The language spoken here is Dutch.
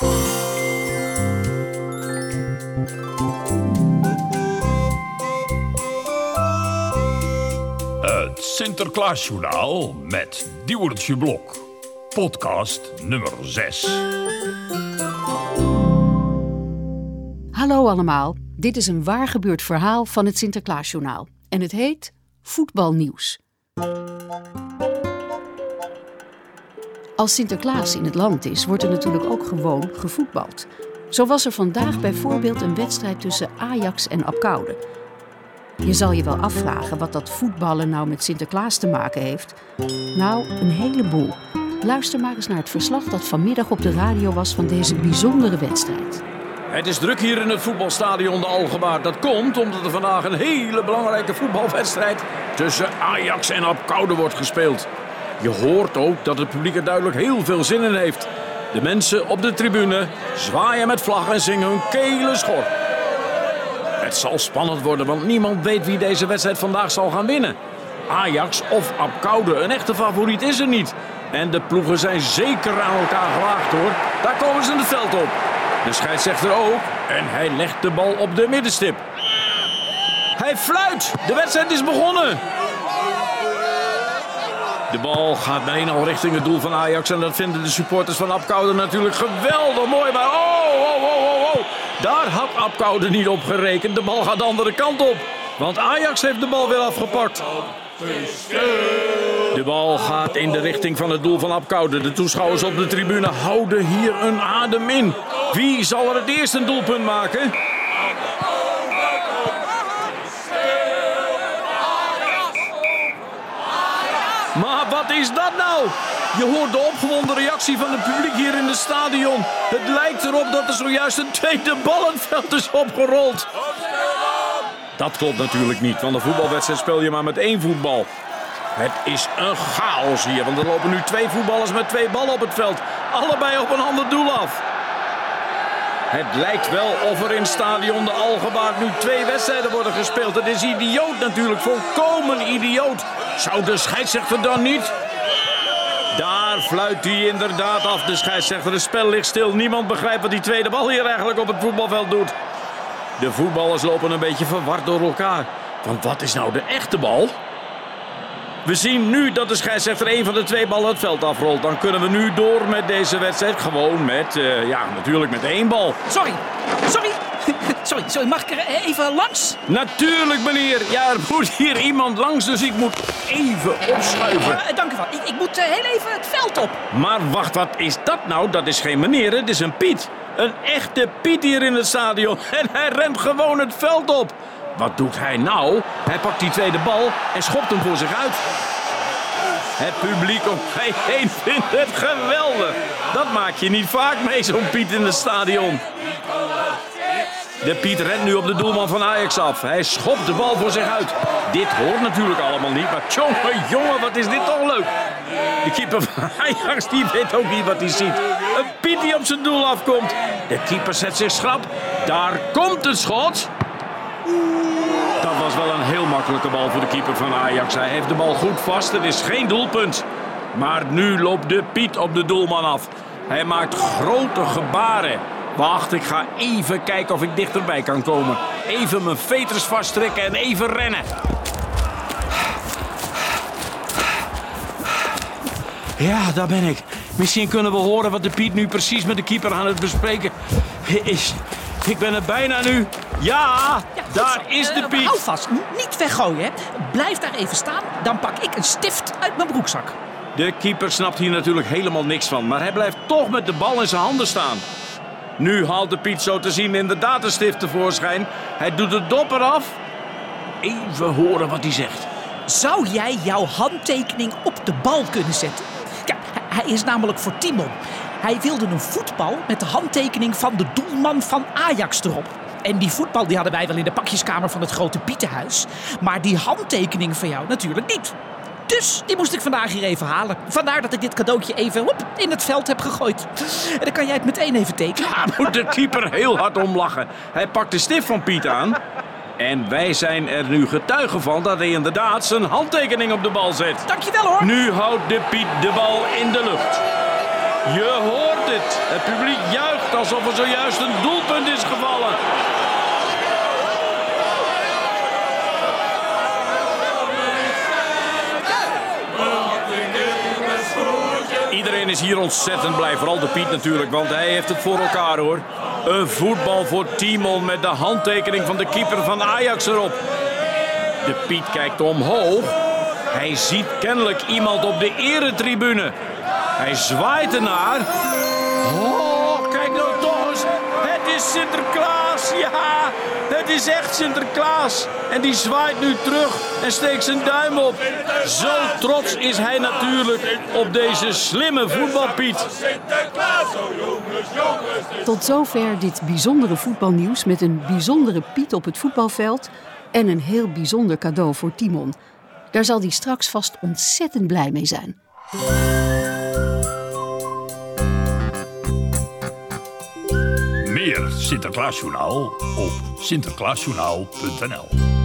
Het Sinterklaasjournaal met Diewertje Blok. Podcast nummer 6. Hallo allemaal, dit is een waar gebeurd verhaal van het Sinterklaasjournaal. En het heet Voetbalnieuws. Als Sinterklaas in het land is, wordt er natuurlijk ook gewoon gevoetbald. Zo was er vandaag bijvoorbeeld een wedstrijd tussen Ajax en Apkoude. Je zal je wel afvragen wat dat voetballen nou met Sinterklaas te maken heeft. Nou, een heleboel. Luister maar eens naar het verslag dat vanmiddag op de radio was van deze bijzondere wedstrijd. Het is druk hier in het voetbalstadion de Algebaar. Dat komt omdat er vandaag een hele belangrijke voetbalwedstrijd tussen Ajax en Apkoude wordt gespeeld. Je hoort ook dat het publiek er duidelijk heel veel zin in heeft. De mensen op de tribune zwaaien met vlaggen en zingen hun kelen schor. Het zal spannend worden, want niemand weet wie deze wedstrijd vandaag zal gaan winnen. Ajax of Apkoude, een echte favoriet is er niet. En de ploegen zijn zeker aan elkaar gewaagd hoor. Daar komen ze in het veld op. De scheidsrechter ook. En hij legt de bal op de middenstip. Hij fluit. De wedstrijd is begonnen. De bal gaat meteen al richting het doel van Ajax. En dat vinden de supporters van Apkoude natuurlijk geweldig mooi. Maar oh, oh, oh, oh, oh. Daar had Apkoude niet op gerekend. De bal gaat de andere kant op. Want Ajax heeft de bal weer afgepakt. De bal gaat in de richting van het doel van Apkoude. De toeschouwers op de tribune houden hier een adem in. Wie zal er het eerst een doelpunt maken? Maar wat is dat nou? Je hoort de opgewonden reactie van het publiek hier in het stadion. Het lijkt erop dat er zojuist een tweede bal het veld is opgerold. Dat klopt natuurlijk niet, want een voetbalwedstrijd speel je maar met één voetbal. Het is een chaos hier, want er lopen nu twee voetballers met twee ballen op het veld. Allebei op een ander doel af. Het lijkt wel of er in stadion de Algebaar nu twee wedstrijden worden gespeeld. Het is idioot natuurlijk, volkomen idioot. Zou de scheidsrechter dan niet? Daar fluit hij inderdaad af, de scheidsrechter. Het spel ligt stil. Niemand begrijpt wat die tweede bal hier eigenlijk op het voetbalveld doet. De voetballers lopen een beetje verward door elkaar. Want wat is nou de echte bal? We zien nu dat de scheidsrechter een van de twee ballen het veld afrolt. Dan kunnen we nu door met deze wedstrijd. Gewoon met, uh, ja, natuurlijk met één bal. Sorry, sorry. Sorry, sorry, mag ik er even langs? Natuurlijk, meneer. Ja, er moet hier iemand langs, dus ik moet even opschuiven. Uh, dank u wel. Ik, ik moet uh, heel even het veld op. Maar wacht, wat is dat nou? Dat is geen meneer, het is een Piet. Een echte Piet hier in het stadion. En hij rent gewoon het veld op. Wat doet hij nou? Hij pakt die tweede bal en schopt hem voor zich uit. Het publiek om hij heen vindt het geweldig. Dat maak je niet vaak mee, zo'n Piet in het stadion. De Piet rent nu op de doelman van Ajax af. Hij schopt de bal voor zich uit. Dit hoort natuurlijk allemaal niet, maar jongen, jongen, wat is dit toch leuk. De keeper van Ajax die weet ook niet wat hij ziet. Een Piet die op zijn doel afkomt. De keeper zet zich schrap. Daar komt het schot. Was wel een heel makkelijke bal voor de keeper van Ajax. Hij heeft de bal goed vast. Het is geen doelpunt. Maar nu loopt de Piet op de doelman af. Hij maakt grote gebaren. Wacht, ik ga even kijken of ik dichterbij kan komen. Even mijn veters vasttrekken en even rennen. Ja, daar ben ik. Misschien kunnen we horen wat de Piet nu precies met de keeper aan het bespreken is. Ik ben er bijna nu. Ja, daar is de Piet. Uh, hou vast, niet weggooien. Hè. Blijf daar even staan, dan pak ik een stift uit mijn broekzak. De keeper snapt hier natuurlijk helemaal niks van, maar hij blijft toch met de bal in zijn handen staan. Nu haalt de Piet zo te zien inderdaad een stift tevoorschijn. Hij doet de dop eraf. Even horen wat hij zegt. Zou jij jouw handtekening op de bal kunnen zetten? Ja, hij is namelijk voor Timon. Hij wilde een voetbal met de handtekening van de doelman van Ajax erop. En die voetbal die hadden wij wel in de pakjeskamer van het grote Pietenhuis. Maar die handtekening van jou natuurlijk niet. Dus die moest ik vandaag hier even halen. Vandaar dat ik dit cadeautje even hop, in het veld heb gegooid. En dan kan jij het meteen even tekenen. Ja, moet de keeper heel hard om lachen. Hij pakt de stift van Piet aan. En wij zijn er nu getuigen van dat hij inderdaad zijn handtekening op de bal zet. Dankjewel hoor. Nu houdt de Piet de bal in de lucht. Je hoort het. Het publiek juicht alsof er zojuist een doelpunt is gevallen. Iedereen is hier ontzettend blij, vooral de Piet natuurlijk, want hij heeft het voor elkaar hoor. Een voetbal voor Timon met de handtekening van de keeper van Ajax erop. De Piet kijkt omhoog. Hij ziet kennelijk iemand op de eretribune. Hij zwaait ernaar. Oh, kijk nou toch eens. Het is Sinterklaas, ja. Het is echt Sinterklaas. En die zwaait nu terug en steekt zijn duim op. Zo trots is hij natuurlijk op deze slimme voetbalpiet. Tot zover dit bijzondere voetbalnieuws met een bijzondere Piet op het voetbalveld en een heel bijzonder cadeau voor Timon. Daar zal hij straks vast ontzettend blij mee zijn. Meer Sinterklaasjournaal op sinterklaasjournaal.nl